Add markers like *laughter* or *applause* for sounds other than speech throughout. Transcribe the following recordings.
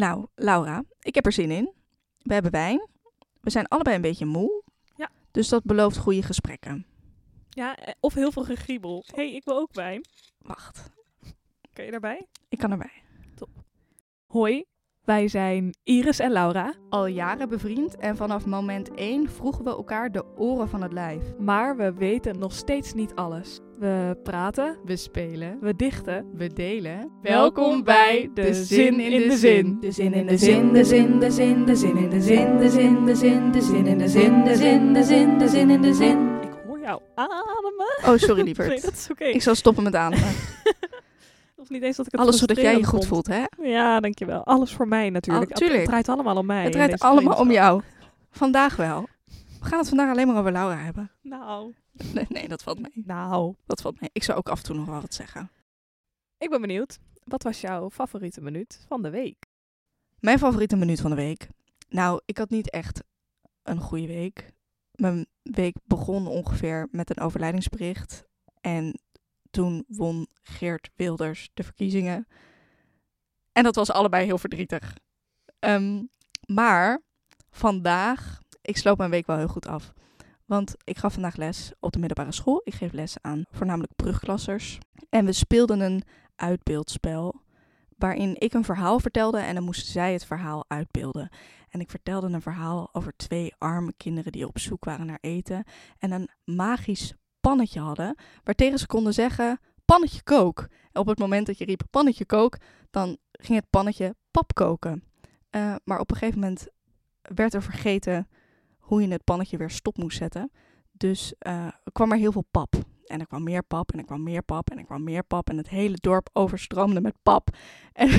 Nou, Laura, ik heb er zin in. We hebben wijn. We zijn allebei een beetje moe. Ja. Dus dat belooft goede gesprekken. Ja, eh, of heel veel gegriebel. Hé, hey, ik wil ook wijn. Wacht, Kun je daarbij? ik kan erbij. Hoi, wij zijn Iris en Laura. Al jaren bevriend en vanaf moment 1 vroegen we elkaar de oren van het lijf. Maar we weten nog steeds niet alles. We praten, We spelen, we dichten. we delen. Welkom bij De Zin in de Zin. De zin in de zin, de zin, de zin, de zin in de zin, de zin, de zin, de zin in de zin, de zin, de zin, de zin in de zin. Ik hoor jou ademen. Oh, sorry lieverd. *laughs* Nee, dat is oké. Ik zal stoppen met ademen. *laughs* Of niet eens dat ik het Alles zodat jij je goed voelt, hè? Ja, dankjewel. Alles voor mij natuurlijk. Tuurlijk. Het draait allemaal om mij. Het draait allemaal om jou. Vandaag wel. We gaan het vandaag alleen maar over Laura hebben. Nou, *laughs* Nee, nee, dat valt mee. nou. Dat valt mee. Ik zou ook af en toe nog wel wat zeggen. Ik ben benieuwd. Wat was jouw favoriete minuut van de week? Mijn favoriete minuut van de week. Nou, ik had niet echt een goede week. Mijn week begon ongeveer met een overlijdingsbericht. En toen won Geert Wilders de verkiezingen. En dat was allebei heel verdrietig. Ehm, maar vandaag, ik sloop mijn week wel heel goed af. Want ik gaf vandaag les op de middelbare school. Ik geef les aan voornamelijk brugklassers. En we speelden een uitbeeldspel waarin ik een verhaal vertelde en dan moesten zij het verhaal uitbeelden. En ik vertelde een verhaal over twee arme kinderen die op zoek waren naar eten en een magisch pannetje hadden, waartegen ze konden zeggen pannetje kook. En op het moment dat je riep pannetje kook, dan ging het pannetje pap koken. Eh, maar op een gegeven moment werd er vergeten hoe je het pannetje weer stop moest zetten. Dus er kwam er heel veel pap. En er kwam meer pap en er kwam meer pap en er kwam meer pap. En het hele dorp overstroomde met pap. *laughs* En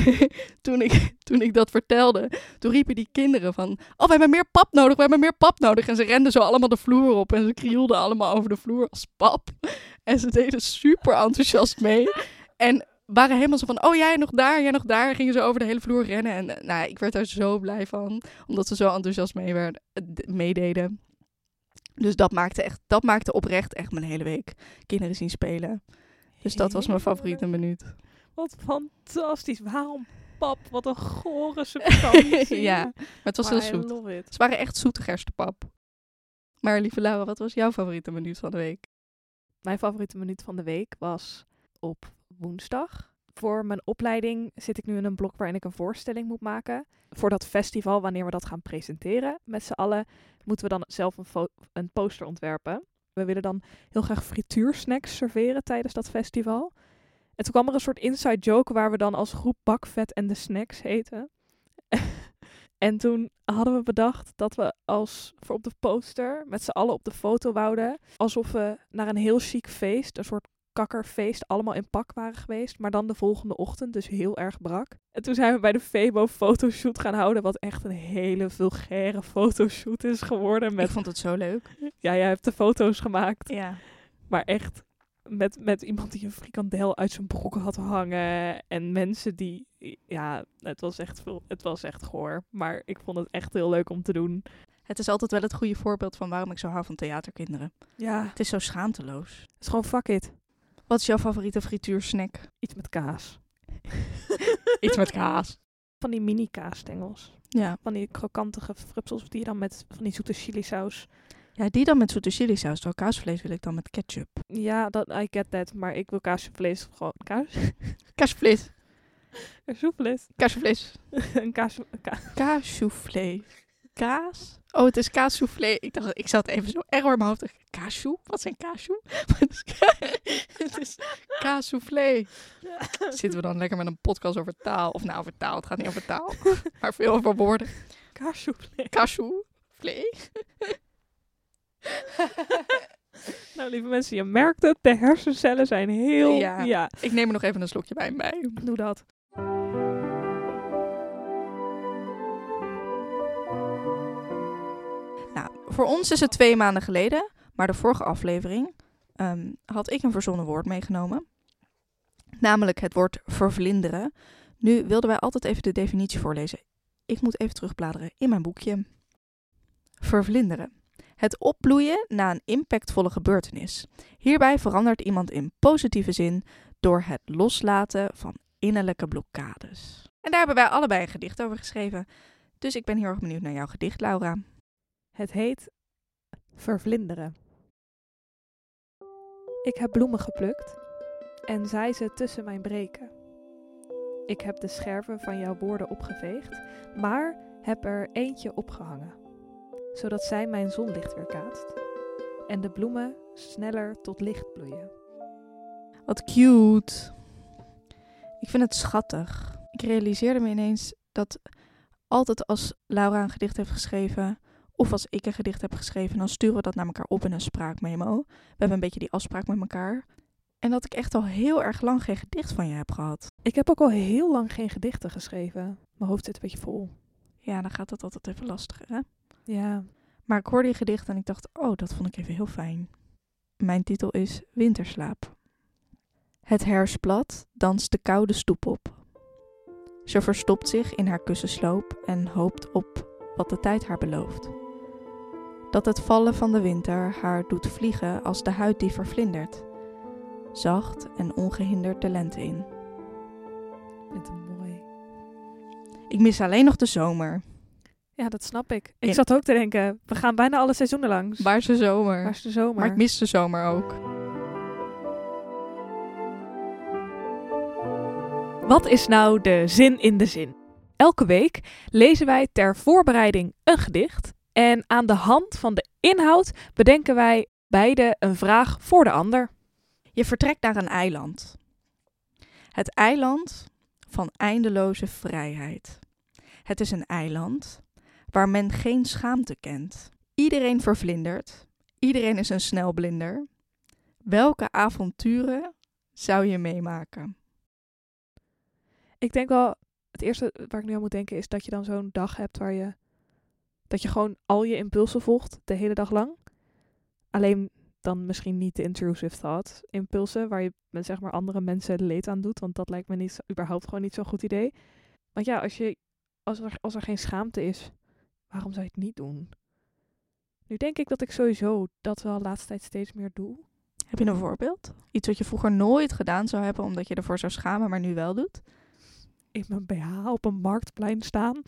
toen ik, toen ik dat vertelde, toen riepen die kinderen van... Oh, we hebben meer pap nodig, we hebben meer pap nodig. En ze renden zo allemaal de vloer op en ze krielden allemaal over de vloer als pap. En ze deden super enthousiast mee. En waren helemaal zo van, oh jij nog daar, jij nog daar. Gingen ze over de hele vloer rennen. En eh, nou, ik werd daar zo blij van, omdat ze zo enthousiast mee werden, eh, meededen. Dus dat maakte, echt, dat maakte oprecht echt mijn hele week. Kinderen zien spelen. Dus dat was mijn favoriete minuut. Wat fantastisch. Waarom pap? Wat een gore substantie. *laughs* ja, maar het was Maar heel zoet. Ze waren echt zoete gerstepap. Maar lieve Laura, wat was jouw favoriete minuut van de week? Mijn favoriete minuut van de week was op woensdag. Voor mijn opleiding zit ik nu in een blok waarin ik een voorstelling moet maken. Voor dat festival, wanneer we dat gaan presenteren met z'n allen, moeten we dan zelf een, een poster ontwerpen. We willen dan heel graag frituursnacks serveren tijdens dat festival. En toen kwam er een soort inside joke waar we dan als groep bakvet en de snacks heten. *laughs* en toen hadden we bedacht dat we als voor op de poster met z'n allen op de foto wouden. Alsof we naar een heel chic feest, een soort kakkerfeest, allemaal in pak waren geweest. Maar dan de volgende ochtend, dus heel erg brak. En toen zijn we bij de Febo fotoshoot gaan houden. Wat echt een hele vulgaire fotoshoot is geworden. Met, Ik vond het zo leuk. *laughs* ja, jij hebt de foto's gemaakt. Ja. Maar echt met, met iemand die een frikandel uit zijn broek had hangen. En mensen die... Ja, het was echt, veel, het was echt goor. Maar ik vond het echt heel leuk om te doen. Het is altijd wel het goede voorbeeld van waarom ik zo hou van theaterkinderen. Ja, Het is zo schaamteloos. het is gewoon fuck it. Wat is jouw favoriete frituursnack? Iets met kaas. *laughs* Iets met kaas. Van die mini kaasstengels. Ja. Van die krokantige frupsels die je dan met van die zoete chili saus. ja, die dan met zoete chili saus. Terwijl kaasvlees wil ik dan met ketchup. Ja, dat, I get that. Maar ik wil kaasvlees gewoon... Kaas? *laughs* Kaasvlees. Kaasvlees. Kaasvlees. *laughs* een kaas... Ka Kaassoufflé. Kaas? Oh, het is kaassoufflé. Ik dacht, ik zat even zo erg in mijn hoofd. Wat zijn kaassou? *laughs* *laughs* het is kaassoufflé. *laughs* Zitten we dan lekker met een podcast over taal? Of nou, over taal. Het gaat niet over taal. Maar veel over woorden. Kaassoufflé. Kaassoufflé. Nou, lieve mensen, je merkt het. De hersencellen zijn heel... Ja. ja. Ik neem er nog even een slokje wijn bij. Doe dat. Voor ons is het twee maanden geleden, maar de vorige aflevering ehm, had ik een verzonnen woord meegenomen. Namelijk het woord vervlinderen. Nu wilden wij altijd even de definitie voorlezen. Ik moet even terugbladeren in mijn boekje. Vervlinderen. Het opbloeien na een impactvolle gebeurtenis. Hierbij verandert iemand in positieve zin door het loslaten van innerlijke blokkades. En daar hebben wij allebei een gedicht over geschreven. Dus ik ben heel erg benieuwd naar jouw gedicht, Laura. Het heet Vervlinderen. Ik heb bloemen geplukt en zij ze tussen mijn breken. Ik heb de scherven van jouw woorden opgeveegd, maar heb er eentje opgehangen, zodat zij mijn zonlicht weerkaatst en de bloemen sneller tot licht bloeien. Wat cute. Ik vind het schattig. Ik realiseerde me ineens dat altijd als Laura een gedicht heeft geschreven, of als ik een gedicht heb geschreven, dan sturen we dat naar elkaar op in een spraakmemo. We hebben een beetje die afspraak met elkaar. En dat ik echt al heel erg lang geen gedicht van je heb gehad. Ik heb ook al heel lang geen gedichten geschreven. Mijn hoofd zit een beetje vol. Ja, dan gaat dat altijd even lastiger, hè? Ja. Maar ik hoorde je gedicht en ik dacht, oh, dat vond ik even heel fijn. Mijn titel is Winterslaap. Het herfstblad danst de koude stoep op. Ze verstopt zich in haar kussensloop en hoopt op wat de tijd haar belooft. Dat het vallen van de winter haar doet vliegen als de huid die vervlindert. Zacht en ongehinderd de lente in. Ik vind het mooi. Ik mis alleen nog de zomer. Ja, dat snap ik. Ik Ja. zat ook te denken, we gaan bijna alle seizoenen langs. Waar is de zomer? Waar is de zomer? Maar ik mis de zomer ook. Wat is nou de zin in de zin? Elke week lezen wij ter voorbereiding een gedicht. En aan de hand van de inhoud bedenken wij beide een vraag voor de ander. Je vertrekt naar een eiland. Het eiland van eindeloze vrijheid. Het is een eiland waar men geen schaamte kent. Iedereen vervlindert. Iedereen is een snelblinder. Welke avonturen zou je meemaken? Ik denk wel, het eerste waar ik nu aan moet denken is dat je dan zo'n dag hebt waar je... Dat je gewoon al je impulsen volgt de hele dag lang. Alleen dan misschien niet de intrusive thought impulsen, waar je zeg maar andere mensen leed aan doet. Want dat lijkt me niet, überhaupt gewoon niet zo'n goed idee. Want ja, als, je, als, er, als er geen schaamte is, waarom zou je het niet doen? Nu denk ik dat ik sowieso dat wel de laatste tijd steeds meer doe. Heb je een voorbeeld? Iets wat je vroeger nooit gedaan zou hebben omdat je ervoor zou schamen, maar nu wel doet? In mijn BH op een marktplein staan. *laughs*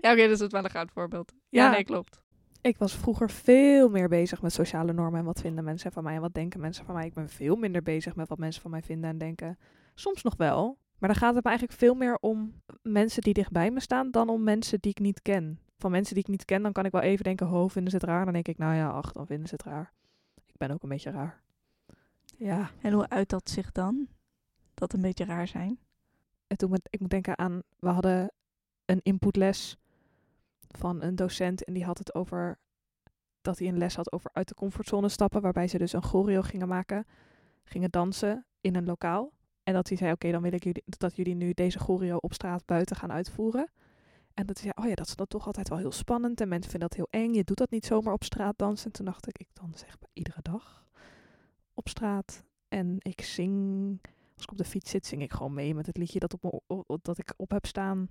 ja, oké, dat is het wel een goed voorbeeld. Ja, Ja. nee, klopt. Ik was vroeger veel meer bezig met sociale normen en wat vinden mensen van mij en wat denken mensen van mij. Ik ben veel minder bezig met wat mensen van mij vinden en denken. Soms nog wel, maar dan gaat het me eigenlijk veel meer om mensen die dichtbij me staan dan om mensen die ik niet ken. Van mensen die ik niet ken, dan kan ik wel even denken, ho, vinden ze het raar? Dan denk ik, nou ja, ach, dan vinden ze het raar. Ik ben ook een beetje raar. Ja, En hoe uit dat zich dan? Dat een beetje raar zijn? en toen moet, ik moet denken aan, we hadden een inputles van een docent en die had het over dat hij een les had over uit de comfortzone stappen, waarbij ze dus een choreo gingen maken, gingen dansen in een lokaal. En dat hij zei, oké, dan wil ik jullie, dat jullie nu deze choreo op straat buiten gaan uitvoeren. En dat hij zei, oh ja, dat is dan toch altijd wel heel spannend en mensen vinden dat heel eng. Je doet dat niet zomaar op straat dansen. En toen dacht ik, ik dans echt iedere dag op straat. En ik zing, als ik op de fiets zit, zing ik gewoon mee met het liedje dat, op me, dat ik op heb staan.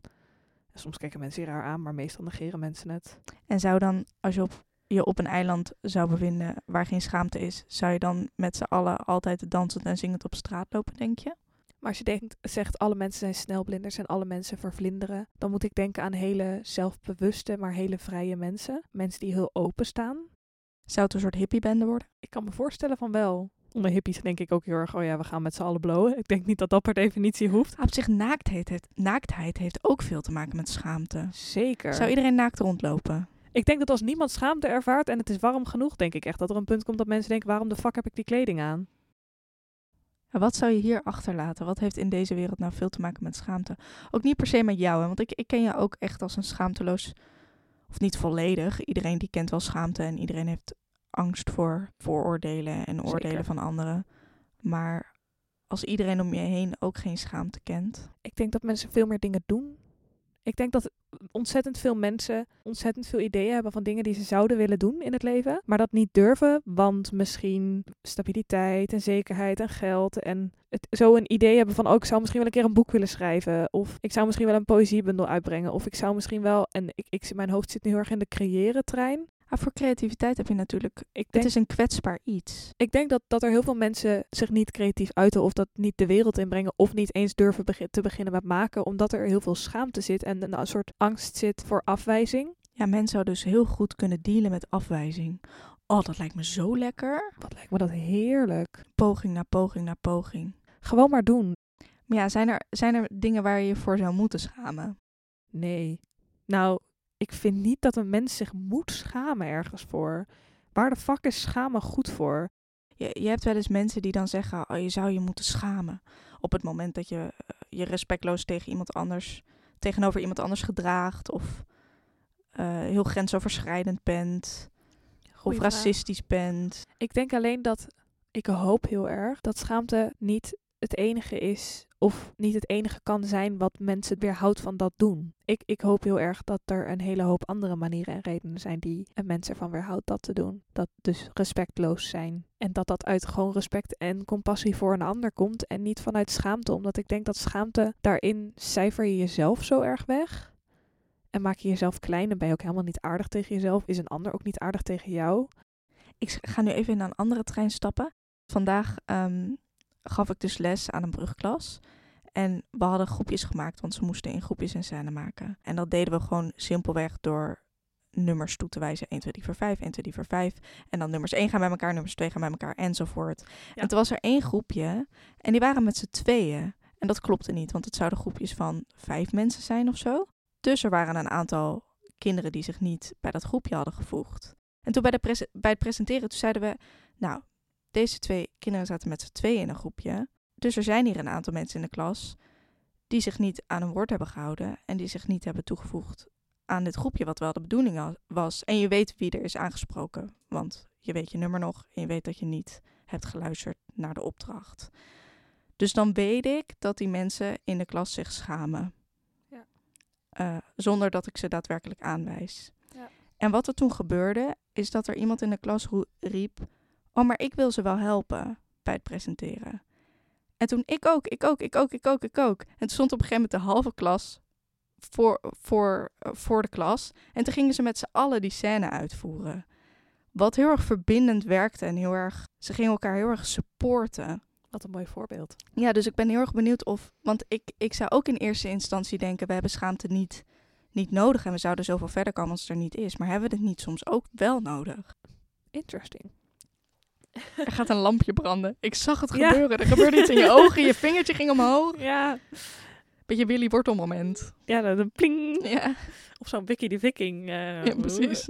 En soms kijken mensen raar aan, maar meestal negeren mensen het. En zou dan, als je op, je op een eiland zou bevinden waar geen schaamte is, zou je dan met z'n allen altijd dansend en zingend op straat lopen, denk je? Maar als je denkt, zegt alle mensen zijn snelblinders en alle mensen vervlinderen, dan moet ik denken aan hele zelfbewuste, maar hele vrije mensen. Mensen die heel open staan. Zou het een soort hippiebende worden? Ik kan me voorstellen van wel. Onder hippies denk ik ook heel erg, oh ja, we gaan met z'n allen blowen. Ik denk niet dat dat per definitie hoeft. Op zich, naaktheid heeft, naaktheid heeft ook veel te maken met schaamte. Zeker. Zou iedereen naakt rondlopen? Ik denk dat als niemand schaamte ervaart en het is warm genoeg, denk ik echt dat er een punt komt dat mensen denken, waarom de fuck heb ik die kleding aan? Wat zou je hier achterlaten? Wat heeft in deze wereld nou veel te maken met schaamte? Ook niet per se met jou, hè? want ik, ik ken je ook echt als een schaamteloos, of niet volledig. Iedereen die kent wel schaamte en iedereen heeft angst voor vooroordelen en oordelen Zeker. van anderen. Maar als iedereen om je heen ook geen schaamte kent, Ik denk dat mensen veel meer dingen doen. Ik denk dat ontzettend veel mensen ontzettend veel ideeën hebben van dingen die ze zouden willen doen in het leven, maar dat niet durven, want misschien stabiliteit en zekerheid en geld en het, zo een idee hebben van, oh, ik zou misschien wel een keer een boek willen schrijven, of ik zou misschien wel een poëziebundel uitbrengen, of ik zou misschien wel, en ik, ik, mijn hoofd zit nu heel erg in de creëren trein, Ah, voor creativiteit heb je natuurlijk... Ik Het denk, is een kwetsbaar iets. ik denk dat, dat er heel veel mensen zich niet creatief uiten of dat niet de wereld inbrengen of niet eens durven te beginnen met maken, omdat er heel veel schaamte zit en een, een soort angst zit voor afwijzing. Ja, mensen zouden dus heel goed kunnen dealen met afwijzing. Oh, dat lijkt me zo lekker. Wat lijkt me dat heerlijk. Poging na poging na poging. Gewoon maar doen. Maar ja, zijn er, zijn er dingen waar je je voor zou moeten schamen? Nee. Nou, ik vind niet dat een mens zich moet schamen ergens voor. Waar de fuck is schamen goed voor? Je, je hebt wel eens mensen die dan zeggen, oh, je zou je moeten schamen. Op het moment dat je eh, je respectloos tegen iemand anders, tegenover iemand anders gedraagt. Of eh, heel grensoverschrijdend bent. Goeie of vraag. racistisch bent. Ik denk alleen dat ik hoop heel erg dat schaamte niet het enige is of niet het enige kan zijn wat mensen weerhoudt van dat doen. Ik, ik hoop heel erg dat er een hele hoop andere manieren en redenen zijn die een mens ervan weerhoudt dat te doen. Dat dus respectloos zijn. En dat dat uit gewoon respect en compassie voor een ander komt en niet vanuit schaamte. Omdat ik denk dat schaamte daarin cijfer je jezelf zo erg weg. En maak je jezelf klein en ben je ook helemaal niet aardig tegen jezelf. Is een ander ook niet aardig tegen jou? Ik ga nu even in een andere trein stappen. Vandaag ehm, gaf ik dus les aan een brugklas. En we hadden groepjes gemaakt, want ze moesten in groepjes een scène maken. En dat deden we gewoon simpelweg door nummers toe te wijzen. 1, 2, 3, 4, 5, 1, 2, 3, 4, 5. En dan nummers 1 gaan bij elkaar, nummers 2 gaan bij elkaar, enzovoort. Ja. En toen was er één groepje en die waren met z'n tweeën. En dat klopte niet, want het zouden groepjes van vijf mensen zijn of zo. Dus er waren een aantal kinderen die zich niet bij dat groepje hadden gevoegd. En toen bij, de bij het presenteren, toen zeiden we... Nou, deze twee kinderen zaten met z'n tweeën in een groepje. Dus er zijn hier een aantal mensen in de klas... die zich niet aan een woord hebben gehouden... en die zich niet hebben toegevoegd aan dit groepje... wat wel de bedoeling wa- was. En je weet wie er is aangesproken. Want je weet je nummer nog... en je weet dat je niet hebt geluisterd naar de opdracht. Dus dan weet ik dat die mensen in de klas zich schamen. Ja. Eh, zonder dat ik ze daadwerkelijk aanwijs. Ja. En wat er toen gebeurde, is dat er iemand in de klas riep: Oh, maar ik wil ze wel helpen bij het presenteren. En toen ik ook, ik ook, ik ook, ik ook, ik ook. En toen stond op een gegeven moment de halve klas voor, voor, eh, voor de klas. En toen gingen ze met z'n allen die scène uitvoeren. Wat heel erg verbindend werkte en heel erg. Ze gingen elkaar heel erg supporten. Wat een mooi voorbeeld. Ja, dus ik ben heel erg benieuwd of. Want ik, ik zou ook in eerste instantie denken: we hebben schaamte niet, niet nodig. En we zouden zoveel verder komen als het er niet is. Maar hebben we het niet soms ook wel nodig? Interesting. Er gaat een lampje branden. Ik zag het Ja. gebeuren. Er gebeurde iets in je ogen. Je vingertje ging omhoog. *laughs* Ja, Beetje Willy Wortel moment. ja dan een pling. Ja, Of zo'n Wiki de Viking. eh, ja precies.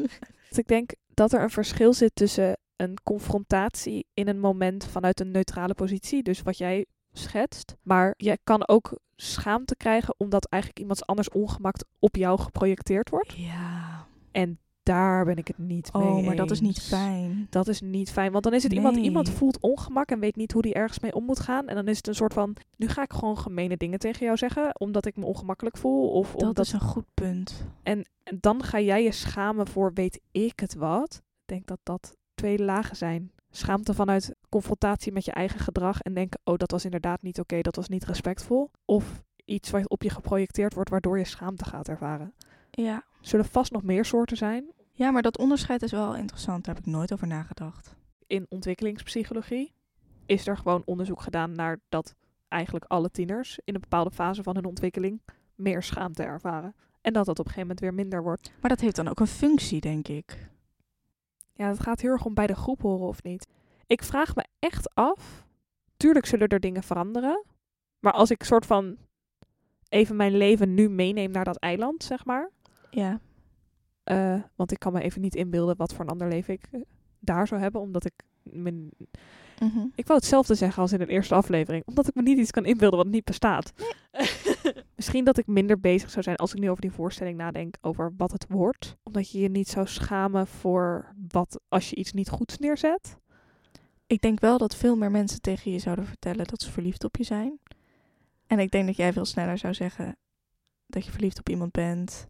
Dus ik denk dat er een verschil zit tussen een confrontatie in een moment vanuit een neutrale positie, dus wat jij schetst. Maar je kan ook schaamte krijgen omdat eigenlijk iemands anders ongemak op jou geprojecteerd wordt. Ja. En daar ben ik het niet mee Oh, maar dat is niet fijn. Dat is niet fijn, want dan is het iemand, Nee. iemand voelt ongemak en weet niet hoe die ergens mee om moet gaan. En dan is het een soort van, nu ga ik gewoon gemene dingen tegen jou zeggen, omdat ik me ongemakkelijk voel. Of Dat omdat is een goed punt. En en dan ga jij je schamen voor weet ik het wat. Ik denk dat dat twee lagen zijn. Schaamte vanuit confrontatie met je eigen gedrag en denken, oh dat was inderdaad niet oké, dat was niet respectvol. Of iets wat op je geprojecteerd wordt waardoor je schaamte gaat ervaren. Ja. Zullen vast nog meer soorten zijn. Ja, maar dat onderscheid is wel interessant. Daar heb ik nooit over nagedacht. In ontwikkelingspsychologie is er gewoon onderzoek gedaan naar dat eigenlijk alle tieners in een bepaalde fase van hun ontwikkeling meer schaamte ervaren. En dat dat op een gegeven moment weer minder wordt. Maar dat heeft dan ook een functie, denk ik. Ja, het gaat heel erg om bij de groep horen of niet. Ik vraag me echt af. Tuurlijk zullen er dingen veranderen. Maar als ik soort van even mijn leven nu meeneem naar dat eiland, zeg maar. Ja. Eh, want ik kan me even niet inbeelden wat voor een ander leven ik eh, daar zou hebben. Omdat ik. Mijn, Mhm. ik wou hetzelfde zeggen als in de eerste aflevering. Omdat ik me niet iets kan inbeelden wat niet bestaat. *laughs* Misschien dat ik minder bezig zou zijn als ik nu over die voorstelling nadenk. Over wat het wordt. Omdat je je niet zou schamen voor wat als je iets niet goeds neerzet. Ik denk wel dat veel meer mensen tegen je zouden vertellen dat ze verliefd op je zijn. En ik denk dat jij veel sneller zou zeggen dat je verliefd op iemand bent.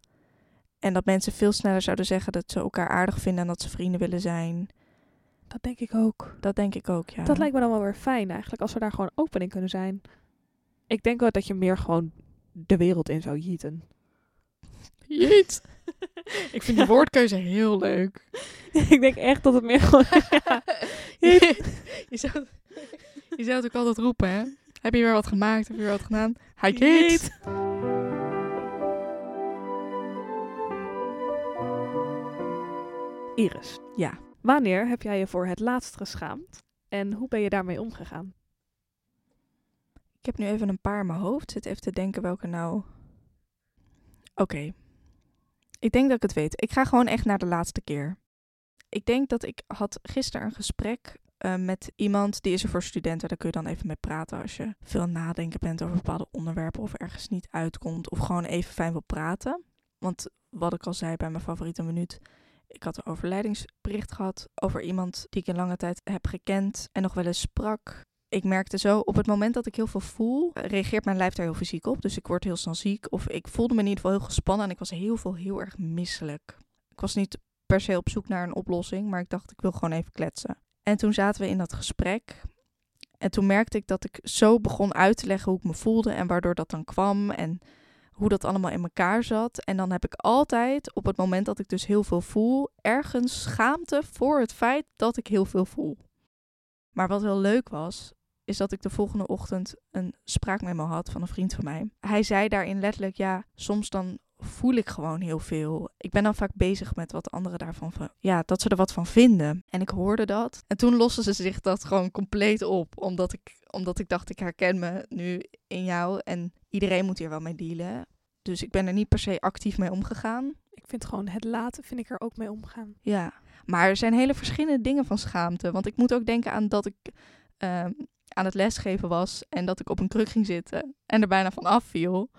En dat mensen veel sneller zouden zeggen dat ze elkaar aardig vinden en dat ze vrienden willen zijn. Dat denk ik ook. Dat denk ik ook, ja. Dat lijkt me dan wel weer fijn eigenlijk, als we daar gewoon open in kunnen zijn. Ik denk wel dat je meer gewoon de wereld in zou jieten. Jeet. *laughs* Ik vind die woordkeuze heel leuk. *laughs* ik denk echt dat het meer gewoon... ja. *laughs* je, je zou, je zou het ook altijd roepen, hè? Heb je weer wat gemaakt? Heb je weer wat gedaan? Hij Jeet. Iris, Ja. wanneer heb jij je voor het laatst geschaamd? En hoe ben je daarmee omgegaan? Ik heb nu even een paar in mijn hoofd. Zit even te denken welke nou... Oké. Ik denk dat ik het weet. Ik ga gewoon echt naar de laatste keer. Ik denk dat ik had gisteren een gesprek eh, met iemand die is er voor studenten. Daar kun je dan even mee praten als je veel nadenken bent over bepaalde onderwerpen of ergens niet uitkomt of gewoon even fijn wil praten. Want wat ik al zei bij mijn favoriete minuut, ik had een overlijdingsbericht gehad over iemand die ik in lange tijd heb gekend en nog wel eens sprak. Ik merkte zo, op het moment dat ik heel veel voel, reageert mijn lijf daar heel fysiek op. Dus ik word heel snel ziek. Of ik voelde me in ieder geval heel gespannen en ik was heel veel heel erg misselijk. Ik was niet per se op zoek naar een oplossing, maar ik dacht ik wil gewoon even kletsen. En toen zaten we in dat gesprek. En toen merkte ik dat ik zo begon uit te leggen hoe ik me voelde en waardoor dat dan kwam en hoe dat allemaal in elkaar zat. En dan heb ik altijd, op het moment dat ik dus heel veel voel, ergens schaamte voor het feit dat ik heel veel voel. Maar wat heel leuk was, is dat ik de volgende ochtend een spraakmemo had van een vriend van mij. Hij zei daarin letterlijk, ja, soms dan voel ik gewoon heel veel. Ik ben dan vaak bezig met wat anderen daarvan, ja, dat ze er wat van vinden. En ik hoorde dat. En toen losten ze zich dat gewoon compleet op, omdat ik, omdat ik dacht, ik herken me nu in jou en iedereen moet hier wel mee dealen. Dus ik ben er niet per se actief mee omgegaan. Ik vind gewoon het laten, vind ik er ook mee omgaan. Ja, maar er zijn hele verschillende dingen van schaamte. Want ik moet ook denken aan dat ik ehm, aan het lesgeven was en dat ik op een kruk ging zitten en er bijna van afviel.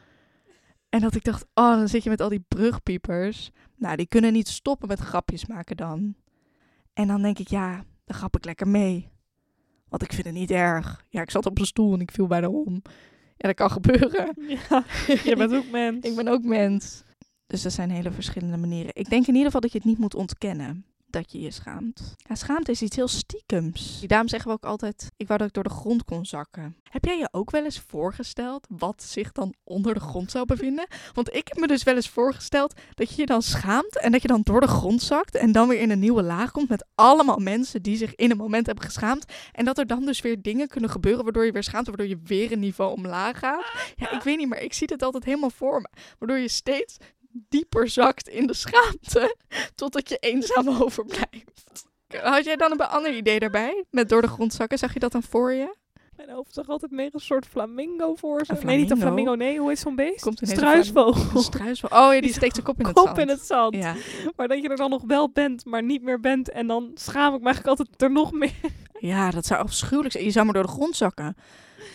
En dat ik dacht, oh, dan zit je met al die brugpiepers. Nou, die kunnen niet stoppen met grapjes maken dan. En dan denk ik, ja, dan grap ik lekker mee. Want ik vind het niet erg. Ja, ik zat op een stoel en ik viel bijna om. Ja, dat kan gebeuren. *laughs* Ja, *laughs* je bent ook mens. Ik ben ook mens. Dus er zijn hele verschillende manieren. Ik denk in ieder geval dat je het niet moet ontkennen dat je je schaamt. Ja, schaamte is iets heel stiekems. Daarom zeggen we ook altijd, ik wou dat ik door de grond kon zakken. Heb jij je ook wel eens voorgesteld wat zich dan onder de grond zou bevinden? Want ik heb me dus wel eens voorgesteld dat je je dan schaamt en dat je dan door de grond zakt en dan weer in een nieuwe laag komt met allemaal mensen die zich in een moment hebben geschaamd. En dat er dan dus weer dingen kunnen gebeuren waardoor je weer schaamt, waardoor je weer een niveau omlaag gaat. Ja, ik weet niet, maar ik zie het altijd helemaal voor me. Waardoor je steeds dieper zakt in de schaamte, totdat je eenzaam *laughs* overblijft. Had jij dan een ander idee daarbij? Met door de grond zakken, zag je dat dan voor je? Mijn hoofd zag altijd meer een soort flamingo voor zich. Een Nee, niet een flamingo? Nee, hoe is zo'n beest? Komt een Struisvogel. Een struisvogel. Oh ja, die Die steekt zijn kop in het Kop zand. in het zand. Ja. Maar dat je er dan nog wel bent, maar niet meer bent. En dan schaam ik me eigenlijk altijd er nog meer. ja, dat zou afschuwelijk zijn. Je zou maar door de grond zakken.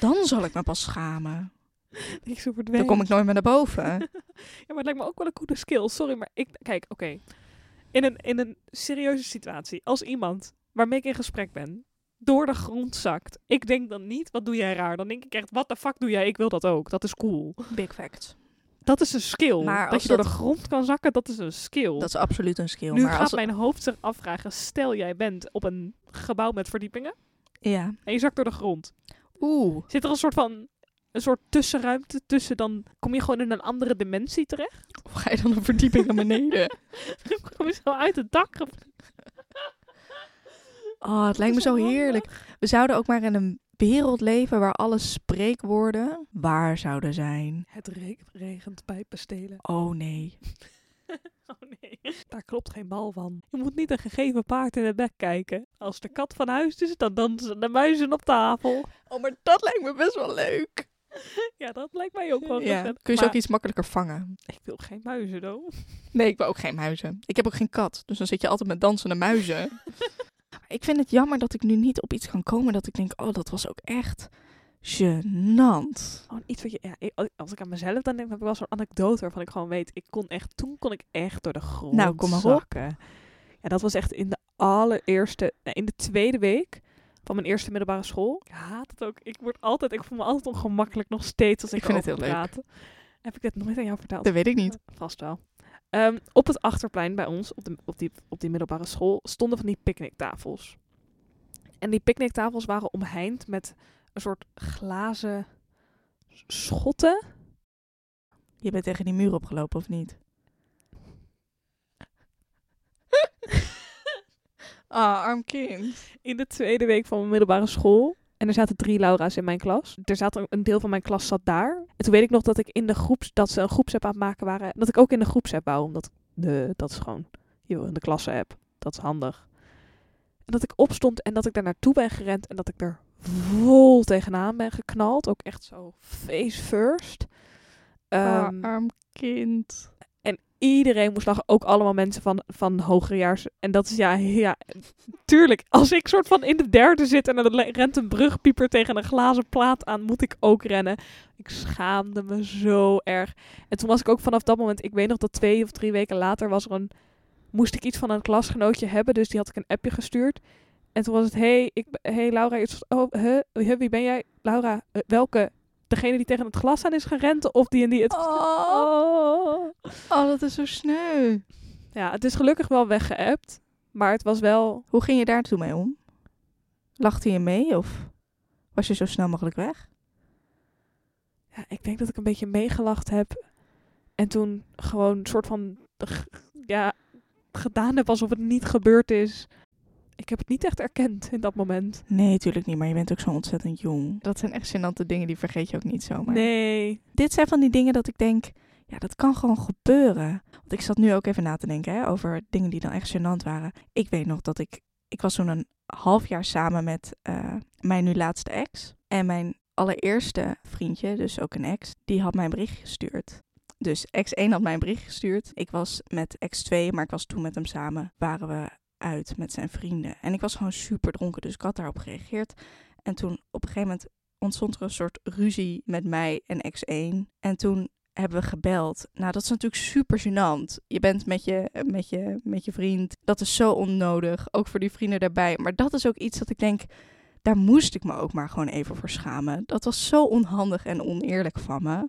Dan zal ik me pas schamen. *laughs* Ik zo verdwenen. Dan kom ik nooit meer naar boven. *laughs* Ja, maar het lijkt me ook wel een coole skill. Sorry, maar ik... Kijk, oké. In, een, in een serieuze situatie, als iemand waarmee ik in gesprek ben, door de grond zakt. Ik denk dan niet, wat doe jij raar? Dan denk ik echt, wat de fuck doe jij? Ik wil dat ook. Dat is cool. Big fact. Dat is een skill. Maar dat als je door dat- de grond kan zakken, dat is een skill. Dat is absoluut een skill. nu maar gaat als... mijn hoofd zich afvragen, stel jij bent op een gebouw met verdiepingen Ja. en je zakt door de grond. Oeh. Zit er een soort van... Een soort tussenruimte tussen, dan kom je gewoon in een andere dimensie terecht. Of ga je dan een verdieping naar beneden? *laughs* Dan kom je zo uit het dak. *laughs* Oh, het lijkt me zo heerlijk. We zouden ook maar in een wereld leven waar alle spreekwoorden waar zouden zijn. Het re- regent pijpen stelen. Oh nee. *laughs* Oh nee, daar klopt geen bal van. Je moet niet een gegeven paard in het bek kijken. Als de kat van huis is, dan dansen de muizen op tafel. Oh, maar dat lijkt me best wel leuk. *laughs* Ja, dat lijkt mij ook wel Ja. Kun je ze Maar ook iets makkelijker vangen? Ik wil geen muizen, though. Nee, ik wil ook geen muizen. Ik heb ook geen kat, dus dan zit je altijd met dansende muizen. *laughs* ik vind het jammer dat ik nu niet op iets kan komen dat ik denk, oh, dat was ook echt gênant. Gewoon iets wat je... Ja, als ik aan mezelf dan denk, heb ik wel zo'n anekdote waarvan ik gewoon weet... Ik kon echt... Toen kon ik echt door de grond Nou, kom maar op. zakken. Ja, dat was echt in de allereerste... nee, in de tweede week van mijn eerste middelbare school. Ik haat het ook. Ik word altijd... Ik voel me altijd ongemakkelijk nog steeds als ik, Ik vind het heel leuk. Heb ik dit nooit aan jou verteld? Dat weet ik niet. Vast wel. Ehm, op het achterplein bij ons, op, de, op, die, op die middelbare school, stonden van die picknicktafels. En die picknicktafels waren omheind met een soort glazen schotten. Je bent tegen die muur opgelopen, of niet? *laughs* Ah, arm kind. in de tweede week van mijn middelbare school. En er zaten drie Laura's in mijn klas. Er zat een, een deel van mijn klas zat daar. En toen weet ik nog dat ik in de groeps, dat ze een groepsapp aan het maken waren. Dat ik ook in de groepsapp wou, omdat de, dat is gewoon, joh, in de klasse-app. Dat is handig. En dat ik opstond en dat ik daar naartoe ben gerend en dat ik er vol tegenaan ben geknald. Ook echt zo face first. Ah, Ehm, arm kind. Iedereen moest lachen. Ook allemaal mensen van, van hogerejaars. En dat is ja, ja, tuurlijk. Als ik soort van in de derde zit en er rent een brugpieper tegen een glazen plaat aan, moet ik ook rennen. Ik schaamde me zo erg. En toen was ik ook vanaf dat moment, ik weet nog dat twee of drie weken later was er een, moest ik iets van een klasgenootje hebben. Dus die had ik een appje gestuurd. En toen was het, hey, ik, hey Laura, oh, huh, wie ben jij? Laura, eh, welke? Degene die tegen het glas aan is gerend of die en die het... Oh. Oh. Oh, dat is zo sneu. Ja, het is gelukkig wel weggeëpt. Maar het was wel... Hoe ging je daar toen mee om? Lachte je mee of was je zo snel mogelijk weg? Ja, ik denk dat ik een beetje meegelacht heb. En toen gewoon een soort van... Ja, gedaan heb alsof het niet gebeurd is. Ik heb het niet echt erkend in dat moment. Nee, tuurlijk niet, maar je bent ook zo ontzettend jong. Dat zijn echt gênante dingen, die vergeet je ook niet zomaar. Nee. Dit zijn van die dingen dat ik denk, ja, dat kan gewoon gebeuren. Want ik zat nu ook even na te denken hè, over dingen die dan echt gênant waren. Ik weet nog dat ik, ik was toen een half jaar samen met eh, mijn nu laatste ex. En mijn allereerste vriendje, dus ook een ex, die had mij een bericht gestuurd. Dus ex 1 had mij een bericht gestuurd. Ik was met ex 2, maar ik was toen met hem samen. Waren we uit met zijn vrienden. En ik was gewoon super dronken, dus ik had daarop gereageerd. En toen op een gegeven moment ontstond er een soort ruzie met mij en ex 1. En toen hebben we gebeld. Nou, dat is natuurlijk super gênant. Je bent met je, met, je, met je vriend. Dat is zo onnodig. Ook voor die vrienden daarbij. Maar dat is ook iets dat ik denk... Daar moest ik me ook maar gewoon even voor schamen. Dat was zo onhandig en oneerlijk van me.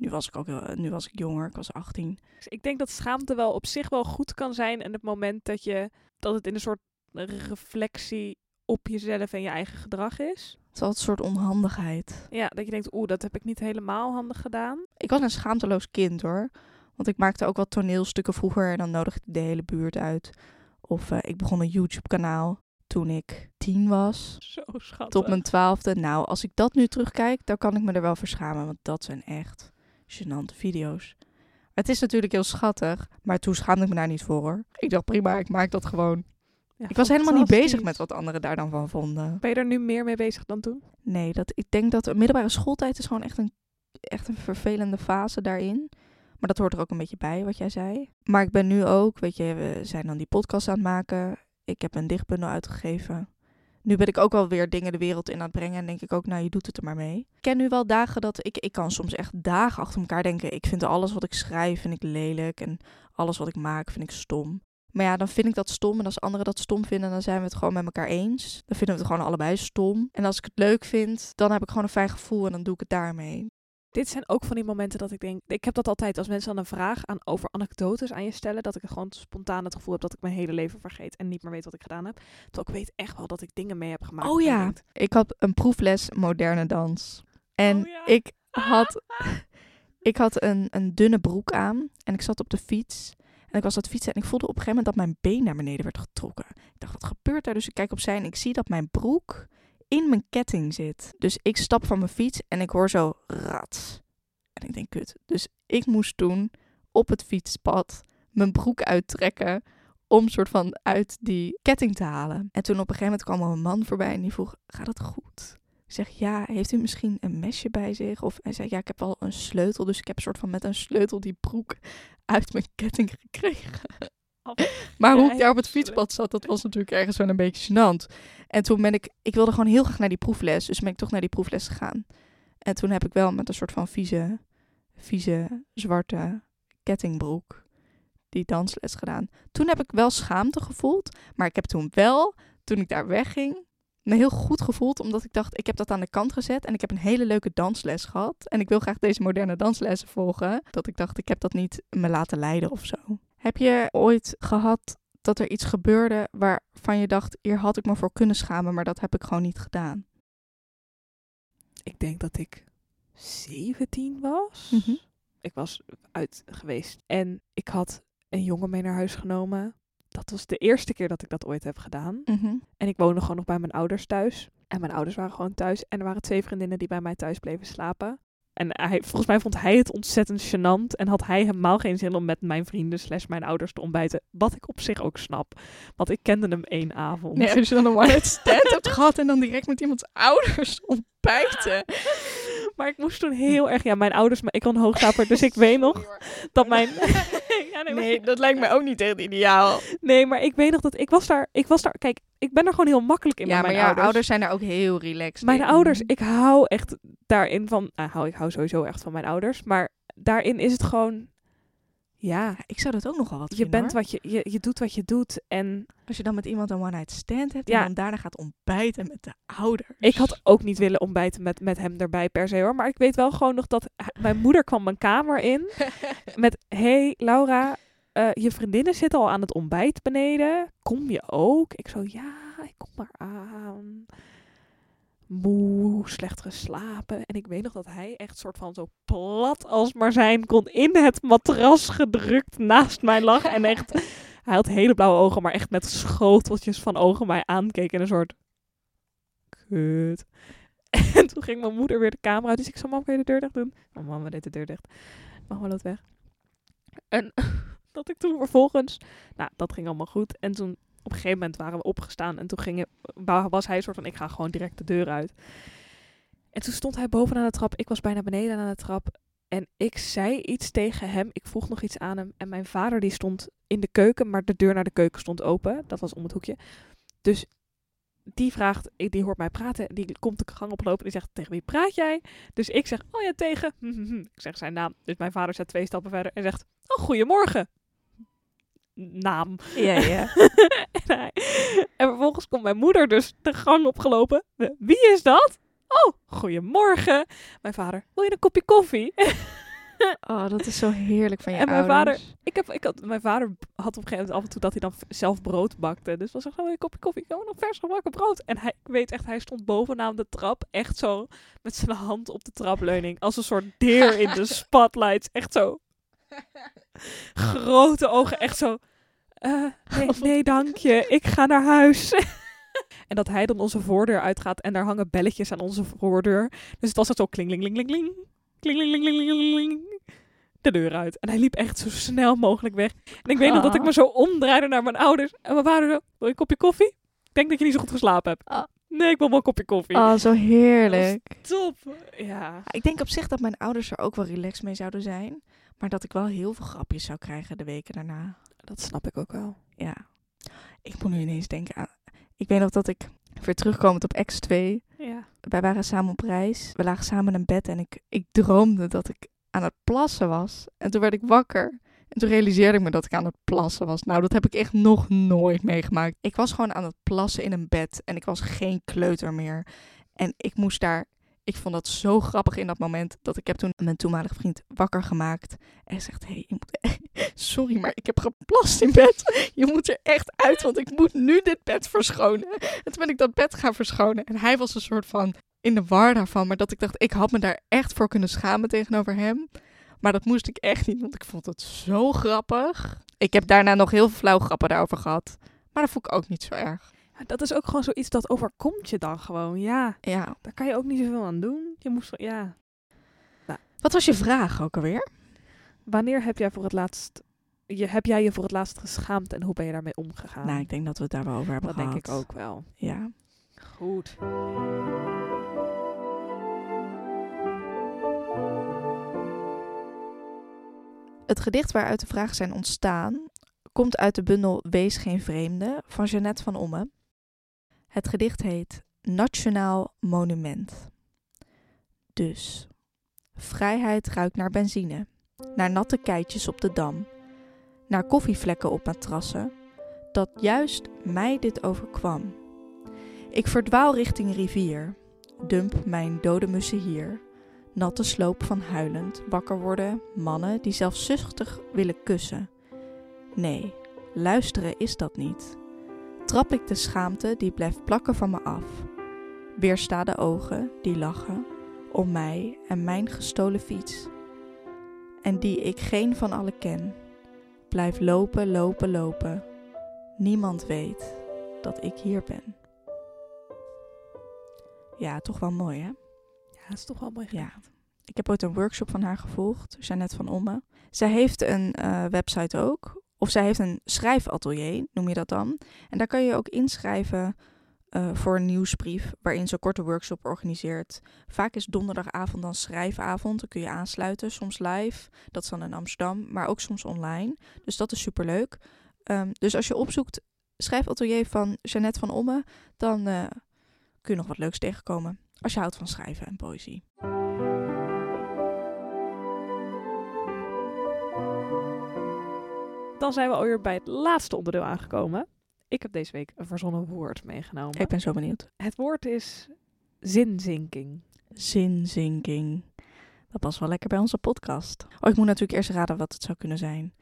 Nu was ik ook heel- nu was ik jonger. Ik was 18. Dus ik denk dat schaamte wel op zich wel goed kan zijn. En het moment dat, je, dat het in een soort reflectie op jezelf en je eigen gedrag is. Het is altijd een soort onhandigheid. Ja, dat je denkt, oeh, dat heb ik niet helemaal handig gedaan. Ik was een schaamteloos kind hoor. Want ik maakte ook wat toneelstukken vroeger en dan nodigde ik de hele buurt uit. Of eh, ik begon een YouTube-kanaal toen ik tien was. Zo schattig. Tot mijn twaalfde. Nou, als ik dat nu terugkijk, dan kan ik me er wel voor schamen. Want dat zijn echt gênante video's. Het is natuurlijk heel schattig, maar toen schaamde ik me daar niet voor hoor. Ik dacht prima, ik maak dat gewoon. Ja, Ik was helemaal niet bezig met wat anderen daar dan van vonden. Ben je er nu meer mee bezig dan toen? Nee, dat, ik denk dat de middelbare schooltijd is gewoon echt een, echt een vervelende fase daarin. Maar dat hoort er ook een beetje bij, wat jij zei. Maar ik ben nu ook, weet je, we zijn dan die podcast aan het maken. Ik heb een dichtbundel uitgegeven. Nu ben ik ook wel weer dingen de wereld in aan het brengen. En denk ik ook, nou, je doet het er maar mee. Ik ken nu wel dagen dat ik, ik kan soms echt dagen achter elkaar denken. Ik vind alles wat ik schrijf, vind ik lelijk. En alles wat ik maak, vind ik stom. Maar ja, dan vind ik dat stom. En als anderen dat stom vinden, dan zijn we het gewoon met elkaar eens. Dan vinden we het gewoon allebei stom. En als ik het leuk vind, dan heb ik gewoon een fijn gevoel en dan doe ik het daarmee. Dit zijn ook van die momenten dat ik denk... Ik heb dat altijd als mensen dan een vraag aan, over anekdotes aan je stellen... dat ik gewoon spontaan het gevoel heb dat ik mijn hele leven vergeet... en niet meer weet wat ik gedaan heb. Terwijl ik weet echt wel dat ik dingen mee heb gemaakt. Oh dat ja, denkt, ik had een proefles moderne dans. En Oh ja. ik had, *laughs* ik had een, een dunne broek aan en ik zat op de fiets. En ik was aan het fietsen en ik voelde op een gegeven moment dat mijn been naar beneden werd getrokken. Ik dacht, wat gebeurt daar? Dus ik kijk opzij en ik zie dat mijn broek in mijn ketting zit. Dus ik stap van mijn fiets en ik hoor zo rat. En ik denk, kut. Dus ik moest toen op het fietspad mijn broek uittrekken om soort van uit die ketting te halen. En toen op een gegeven moment kwam er een man voorbij en die vroeg, gaat het goed? Ik zeg, ja, heeft u misschien een mesje bij zich? Of hij zei, ja, ik heb wel een sleutel. Dus ik heb soort van met een sleutel die broek uit mijn ketting gekregen. Maar hoe ik daar op het fietspad zat, dat was natuurlijk ergens wel een beetje gênant. En toen ben ik, ik wilde gewoon heel graag naar die proefles. Dus ben ik toch naar die proefles gegaan. En toen heb ik wel met een soort van vieze, vieze, zwarte kettingbroek die dansles gedaan. Toen heb ik wel schaamte gevoeld. Maar ik heb toen wel, toen ik daar wegging, me heel goed gevoeld. Omdat ik dacht, ik heb dat aan de kant gezet. En ik heb een hele leuke dansles gehad. En ik wil graag deze moderne danslessen volgen. Dat ik dacht, ik heb dat niet me laten leiden of zo. Heb je ooit gehad dat er iets gebeurde waarvan je dacht, hier had ik me voor kunnen schamen, maar dat heb ik gewoon niet gedaan? Ik denk dat ik 17 was. Mhm. Ik was uit geweest. En ik had een jongen mee naar huis genomen. dat was de eerste keer dat ik dat ooit heb gedaan. Mhm. En ik woonde gewoon nog bij mijn ouders thuis. En mijn ouders waren gewoon thuis. En er waren twee vriendinnen die bij mij thuis bleven slapen. En hij, volgens mij vond hij het ontzettend gênant. En had hij helemaal geen zin om met mijn vrienden slash mijn ouders te ontbijten. Wat ik op zich ook snap. Want ik kende hem één avond. Nee, als je dan een one-night stand hebt gehad en dan direct met iemands ouders ontbijten. Maar ik moest toen heel erg... Ja, mijn ouders... Maar ik kon hoogstaper, dus ik weet nog dat mijn... *laughs* ja, nee, maar- dat lijkt me ook niet echt ideaal. nee, maar ik weet nog dat ik was daar... Ik was daar... Kijk, ik ben er gewoon heel makkelijk in ja, met maar mijn jouw ouders. ouders. zijn er ook heel relaxed Mijn in. ouders, ik hou echt daarin van. Nou, hou, ik hou sowieso echt van mijn ouders. Maar daarin is het gewoon. Ja, ik zou dat ook nogal wat je vinden, bent hoor. wat je, je. Je doet wat je doet. En Als je dan met iemand een one-night stand hebt Ja. en dan daarna gaat ontbijten met de ouders. ik had ook niet willen ontbijten met, met hem erbij per se hoor. Maar ik weet wel gewoon nog dat hij- mijn moeder kwam mijn kamer in. *laughs* Met: Hey Laura, eh, je vriendinnen zitten al aan het ontbijt beneden. Kom je ook? Ik zo: Ja, ik kom maar aan. Moe, slecht geslapen. En ik weet nog dat hij echt soort van zo plat als maar zijn kon in het matras gedrukt naast mij lag. En echt, *laughs* hij had hele blauwe ogen, maar echt met schoteltjes van ogen mij aankeek in een soort kut. *laughs* En toen ging mijn moeder weer de kamer uit. Dus ik zei, mam, kan je de deur dicht doen? Oh, mama deed de deur dicht. Mama loopt weg. En *laughs* dat ik toen vervolgens... Nou, dat ging allemaal goed. En toen op een gegeven moment waren we opgestaan. En toen ging, wa- was hij een soort van, ik ga gewoon direct de deur uit. En toen stond hij bovenaan de trap. Ik was bijna beneden aan de trap. En ik zei iets tegen hem. Ik vroeg nog iets aan hem. En mijn vader die stond in de keuken. Maar de deur naar de keuken stond open. Dat was om het hoekje. Dus die vraagt, die hoort mij praten. Die komt de gang oplopen. Die zegt, tegen wie praat jij? Dus ik zeg, oh ja, tegen. *laughs* Ik zeg zijn naam. Dus mijn vader zet twee stappen verder. En zegt, oh, goedemorgen. Naam. Ja, ja. *laughs* en, hij- en vervolgens komt mijn moeder dus de gang opgelopen. Wie is dat? Oh, goedemorgen. Mijn vader, wil je een kopje koffie? *laughs* Oh, dat is zo heerlijk van je En mijn ouders. ik heb, ik had, mijn vader had op een gegeven moment af en toe dat hij dan zelf brood bakte. Dus was er gewoon een kopje koffie, gewoon nog vers gebakken brood. En hij, ik weet echt, hij stond bovenaan de trap, echt zo met zijn hand op de trapleuning. Als een soort deer in de *laughs* spotlights. Echt zo. Grote ogen, echt zo. Eh, nee, *laughs* nee, dank je, ik ga naar huis. *laughs* en dat hij dan onze voordeur uitgaat en daar hangen belletjes aan onze voordeur. Dus het was het zo klinglingling, klinglingling, de deur uit. En hij liep echt zo snel mogelijk weg. En ik weet nog dat ik ah. me zo omdraaide naar mijn ouders. En mijn vader. zo, wil je een kopje koffie? Ik denk dat je niet zo goed geslapen hebt. Ah. Nee, ik wil wel een kopje koffie. Oh, zo heerlijk. Top. Ja. Ik denk op zich dat mijn ouders er ook wel relaxed mee zouden zijn. Maar dat ik wel heel veel grapjes zou krijgen de weken daarna. Dat snap ik ook wel. Ja. Ik moet nu ineens denken aan... Ik weet nog dat ik weer terugkomend op X2... Ja. Wij waren samen op reis. We lagen samen in bed en ik, ik droomde dat ik aan het plassen was. En toen werd ik wakker. En toen realiseerde ik me dat ik aan het plassen was. Nou, dat heb ik echt nog nooit meegemaakt. Ik was gewoon aan het plassen in een bed. En ik was geen kleuter meer. En ik moest daar... Ik vond dat zo grappig in dat moment. Dat ik heb toen mijn toenmalige vriend wakker gemaakt. En zegt, hey, je moet... Sorry, maar ik heb geplast in bed. Je moet er echt uit, want ik moet nu dit bed verschonen. En toen ben ik dat bed gaan verschonen. En hij was een soort van in de war daarvan. Maar dat ik dacht, ik had me daar echt voor kunnen schamen tegenover hem. Maar dat moest ik echt niet, want ik vond het zo grappig. Ik heb daarna nog heel veel flauw grappen daarover gehad. Maar dat vond ik ook niet zo erg. Ja, Dat is ook gewoon zoiets dat overkomt je dan gewoon. Ja, Ja. daar kan je ook niet zoveel aan doen. Je moest, ja. Wat was je vraag ook alweer? Wanneer heb jij voor het laatst... Je, heb jij je voor het laatst geschaamd en hoe ben je daarmee omgegaan? Nou, ik denk dat we het daar wel over hebben dat denk gehad. ik ook wel. Ja. Goed. Het gedicht waaruit de vragen zijn ontstaan komt uit de bundel Wees geen vreemde van Jeannette van Omme. Het gedicht heet Nationaal Monument. Dus, vrijheid ruikt naar benzine, naar natte keitjes op de dam, naar koffievlekken op matrassen, dat juist mij dit overkwam. Ik verdwaal richting rivier, dump mijn dode mussen hier natte sloop van huilend, wakker worden, mannen die zelfzuchtig willen kussen. Nee, luisteren is dat niet. Trap ik de schaamte die blijft plakken van me af. Weersta de ogen die lachen om mij en mijn gestolen fiets. En die ik geen van allen ken. Blijf lopen, lopen, lopen. Niemand weet dat ik hier ben. Ja, toch wel mooi hè? Ja, dat is toch wel mooi. Ja. Ik heb ooit een workshop van haar gevolgd, Jeannette van Omme. Zij heeft een eh, website ook. Of zij heeft een schrijfatelier, noem je dat dan. En daar kan je ook inschrijven eh, voor een nieuwsbrief waarin ze een korte workshop organiseert. Vaak is donderdagavond dan schrijfavond. Dan kun je aansluiten, soms live. Dat is dan in Amsterdam, maar ook soms online. Dus dat is superleuk. Um, dus als je opzoekt schrijfatelier van Jeannette van Omme, dan uh, kun je nog wat leuks tegenkomen. Als je houdt van schrijven en poëzie. Dan zijn we alweer bij het laatste onderdeel aangekomen. Ik heb deze week een verzonnen woord meegenomen. Ik ben zo benieuwd. Het woord is zinzinking. Zinzinking. Dat past wel lekker bij onze podcast. Oh, ik moet natuurlijk eerst raden wat het zou kunnen zijn.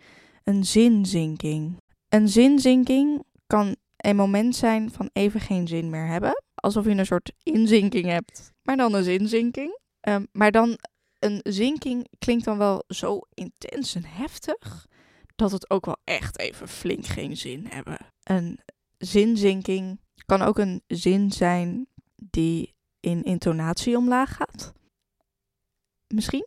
Een zinzinking. Een zinzinking kan een moment zijn van even geen zin meer hebben. Alsof je een soort inzinking hebt, maar dan een zinzinking. Um, maar dan een zinking klinkt dan wel zo intens en heftig dat het ook wel echt even flink geen zin hebben. Een zinzinking kan ook een zin zijn die in intonatie omlaag gaat. Misschien?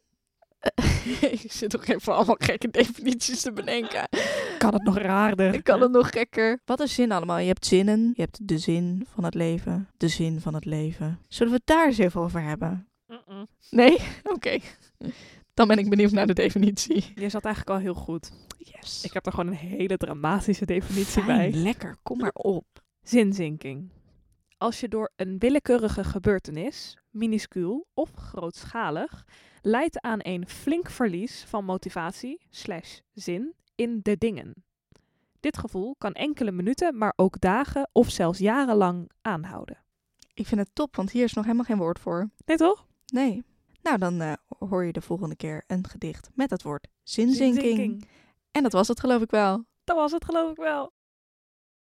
*laughs* ik zit toch even allemaal gekke definities te bedenken. Kan het nog raarder? Ik kan het nog gekker. Wat is zin allemaal? Je hebt zinnen. Je hebt de zin van het leven. De zin van het leven. Zullen we het daar eens even over hebben? Nee? *laughs* Oké. Okay. *laughs* Dan ben ik benieuwd naar de definitie. Je zat eigenlijk al heel goed. Yes. Ik heb er gewoon een hele dramatische definitie Fijn, bij. Lekker, kom maar op. Zinzinking. Als je door een willekeurige gebeurtenis, minuscuul of grootschalig, leidt aan een flink verlies van motivatie slash zin in de dingen. Dit gevoel kan enkele minuten, maar ook dagen of zelfs jarenlang aanhouden. Ik vind het top, want hier is nog helemaal geen woord voor. Nee toch? Nee. Nou, dan uh, hoor je de volgende keer een gedicht met het woord zinzinking. zinzinking. En dat was het geloof ik wel. Dat was het geloof ik wel.